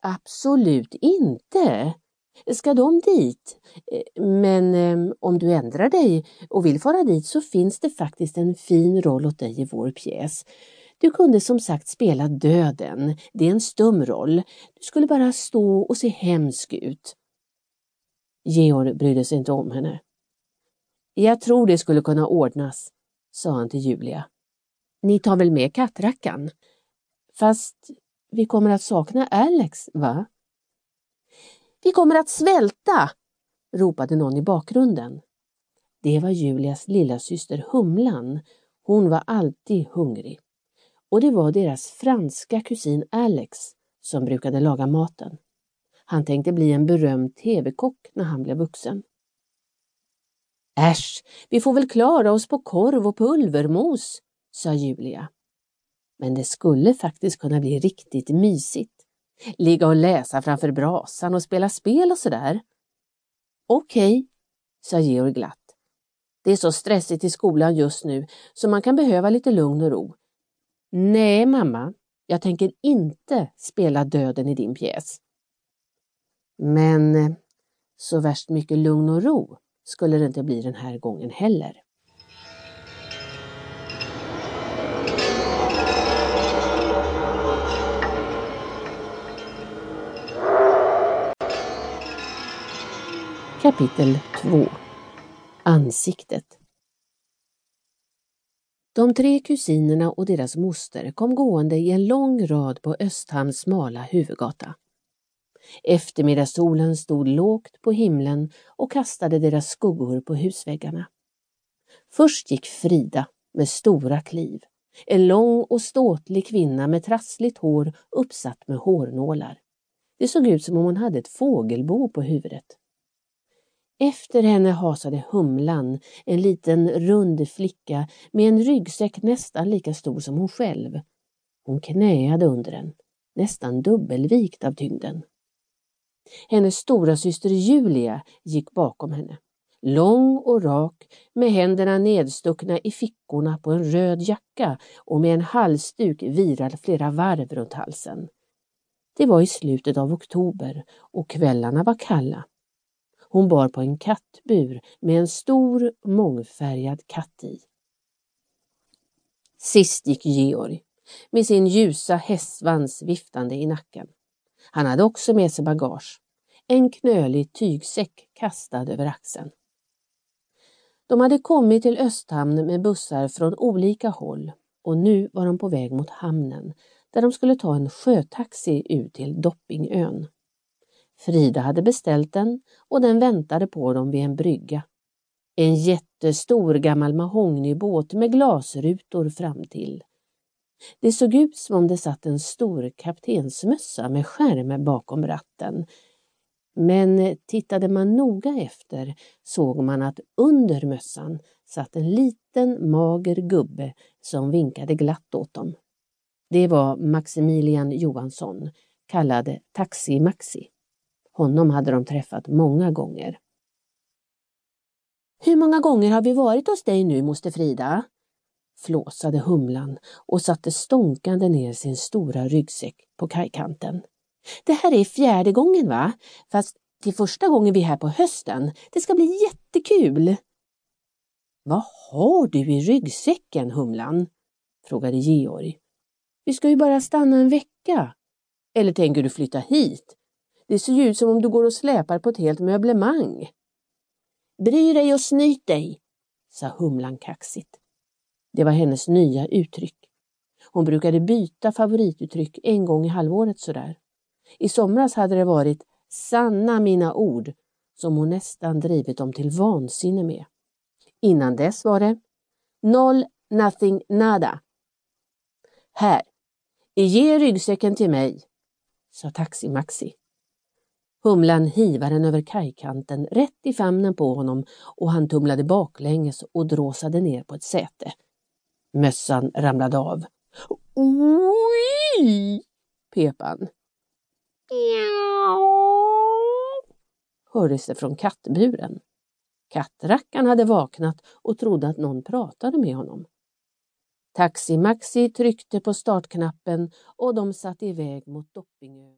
Absolut inte. Ska de dit? Eh, men ehm, om du ändrar dig och vill fara dit så finns det faktiskt en fin roll åt dig i vår pjäs. Du kunde som sagt spela döden. Det är en stum roll. Du skulle bara stå och se hemsk ut. Georg brydde sig inte om henne. Jag tror det skulle kunna ordnas, sa han till Julia. Ni tar väl med kattrackan? Fast vi kommer att sakna Alex, va? Vi kommer att svälta! ropade någon i bakgrunden. Det var Julias lilla syster Humlan. Hon var alltid hungrig. Och det var deras franska kusin Alex som brukade laga maten. Han tänkte bli en berömd tv-kock när han blev vuxen. Äsch, vi får väl klara oss på korv och pulvermos, sa Julia. Men det skulle faktiskt kunna bli riktigt mysigt. Ligga och läsa framför brasan och spela spel och sådär. Okej, okay, sa Georg glatt. Det är så stressigt i skolan just nu så man kan behöva lite lugn och ro. Nej, mamma, jag tänker inte spela döden i din pjäs. Men eh, så värst mycket lugn och ro skulle det inte bli den här gången heller. Kapitel 2 Ansiktet De tre kusinerna och deras moster kom gående i en lång rad på Östhamns smala huvudgata. Eftermiddagssolen stod lågt på himlen och kastade deras skuggor på husväggarna. Först gick Frida med stora kliv, en lång och ståtlig kvinna med trassligt hår uppsatt med hårnålar. Det såg ut som om hon hade ett fågelbo på huvudet. Efter henne hasade Humlan, en liten rund flicka med en ryggsäck nästan lika stor som hon själv. Hon knäade under den, nästan dubbelvikt av tyngden. Hennes stora syster Julia gick bakom henne. Lång och rak, med händerna nedstuckna i fickorna på en röd jacka och med en halsduk virad flera varv runt halsen. Det var i slutet av oktober och kvällarna var kalla. Hon bar på en kattbur med en stor mångfärgad katt i. Sist gick Georg med sin ljusa hästsvans viftande i nacken. Han hade också med sig bagage, en knölig tygsäck kastad över axeln. De hade kommit till Östhamn med bussar från olika håll och nu var de på väg mot hamnen där de skulle ta en sjötaxi ut till Doppingön. Frida hade beställt den och den väntade på dem vid en brygga. En jättestor gammal mahognybåt med glasrutor fram till. Det såg ut som om det satt en stor kaptensmössa med skärm bakom ratten. Men tittade man noga efter såg man att under mössan satt en liten mager gubbe som vinkade glatt åt dem. Det var Maximilian Johansson, kallad Taxi-Maxi. Honom hade de träffat många gånger. Hur många gånger har vi varit hos dig nu, moster Frida? flåsade humlan och satte stånkande ner sin stora ryggsäck på kajkanten. Det här är fjärde gången va? Fast till första gången vi är här på hösten. Det ska bli jättekul! Vad har du i ryggsäcken, Humlan? frågade Georg. Vi ska ju bara stanna en vecka. Eller tänker du flytta hit? Det ser ju ut som om du går och släpar på ett helt möblemang. Bry dig och snyt dig, sa Humlan kaxigt. Det var hennes nya uttryck. Hon brukade byta favorituttryck en gång i halvåret sådär. I somras hade det varit sanna mina ord som hon nästan drivit dem till vansinne med. Innan dess var det noll, nothing, nada. Här, ge ryggsäcken till mig, sa Taxi-Maxi. Humlan hivade den över kajkanten rätt i famnen på honom och han tumlade baklänges och dråsade ner på ett säte. Mössan ramlade av. Oj! pep han. hördes det från kattburen. Kattrackan hade vaknat och trodde att någon pratade med honom. Taxi Maxi tryckte på startknappen och de satte iväg mot Doppingö.